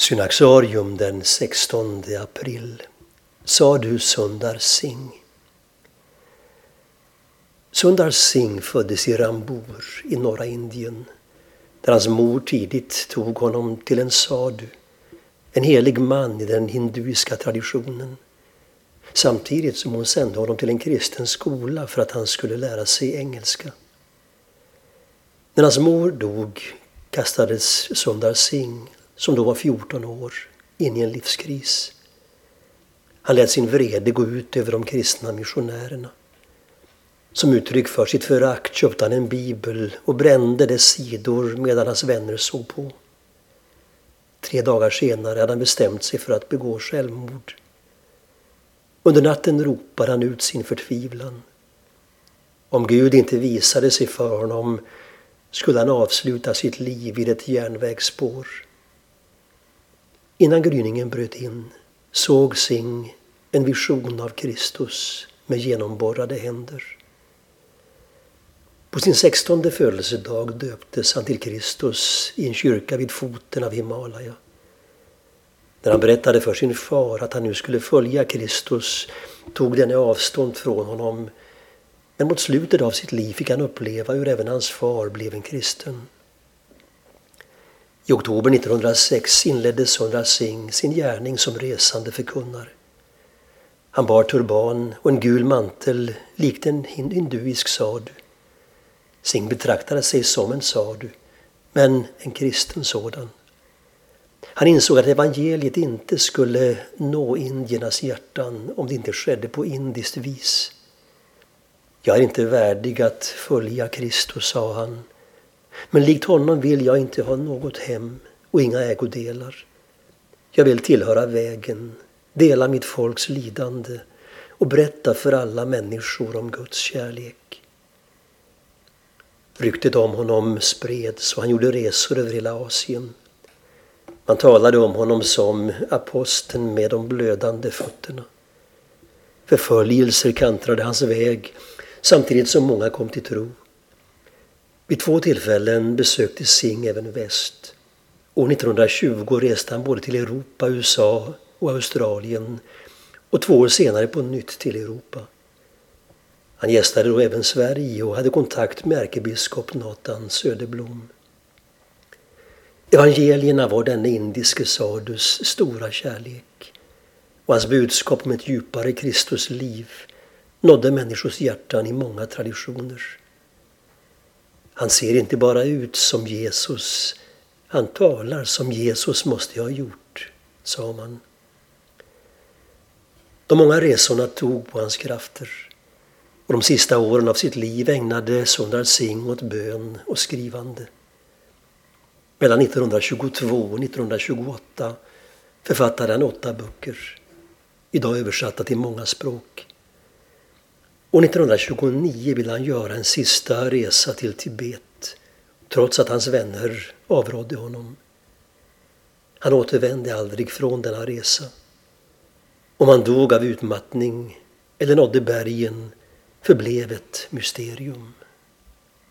Synaxarium den 16 april. Sa du Sundar Singh. Sundar Singh föddes i Rambur i norra Indien där hans mor tidigt tog honom till en sadu, en helig man i den hinduiska traditionen samtidigt som hon sände honom till en kristen skola för att han skulle lära sig engelska. När hans mor dog kastades Sundar Singh som då var 14 år, in i en livskris. Han lät sin vrede gå ut över de kristna missionärerna. Som uttryck för sitt förakt köpte han en bibel och brände dess sidor medan hans vänner såg på. Tre dagar senare hade han bestämt sig för att begå självmord. Under natten ropade han ut sin förtvivlan. Om Gud inte visade sig för honom skulle han avsluta sitt liv vid ett järnvägsspår. Innan gryningen bröt in såg Sing en vision av Kristus med genomborrade händer. På sin sextonde födelsedag döptes han till Kristus i en kyrka vid foten av Himalaya. När han berättade för sin far att han nu skulle följa Kristus tog denne avstånd från honom men mot slutet av sitt liv fick han uppleva hur även hans far blev en kristen. I oktober 1906 inledde Sundar Singh sin gärning som resande förkunnare. Han bar turban och en gul mantel likt en hinduisk sadu. Singh betraktade sig som en sadu, men en kristen sådan. Han insåg att evangeliet inte skulle nå indiernas hjärtan om det inte skedde på indiskt vis. Jag är inte värdig att följa Kristus, sa han. Men likt honom vill jag inte ha något hem och inga ägodelar. Jag vill tillhöra vägen, dela mitt folks lidande och berätta för alla människor om Guds kärlek. Ryktet om honom spreds och han gjorde resor över hela Asien. Man talade om honom som aposteln med de blödande fötterna. Förföljelser kantrade hans väg samtidigt som många kom till tro. Vid två tillfällen besökte Singh även väst. År 1920 reste han både till Europa, USA och Australien och två år senare på nytt till Europa. Han gästade då även Sverige och hade kontakt med ärkebiskop Nathan Söderblom. Evangelierna var denne indiske sadus stora kärlek och hans budskap om ett djupare Kristusliv nådde människors hjärtan i många traditioner. Han ser inte bara ut som Jesus, han talar som Jesus måste ha gjort, sa man. De många resorna tog på hans krafter och de sista åren av sitt liv ägnade Sundar Singh åt bön och skrivande. Mellan 1922 och 1928 författade han åtta böcker, idag översatta till många språk. År 1929 ville han göra en sista resa till Tibet trots att hans vänner avrådde honom. Han återvände aldrig från denna resa. Om han dog av utmattning eller nådde bergen förblev ett mysterium.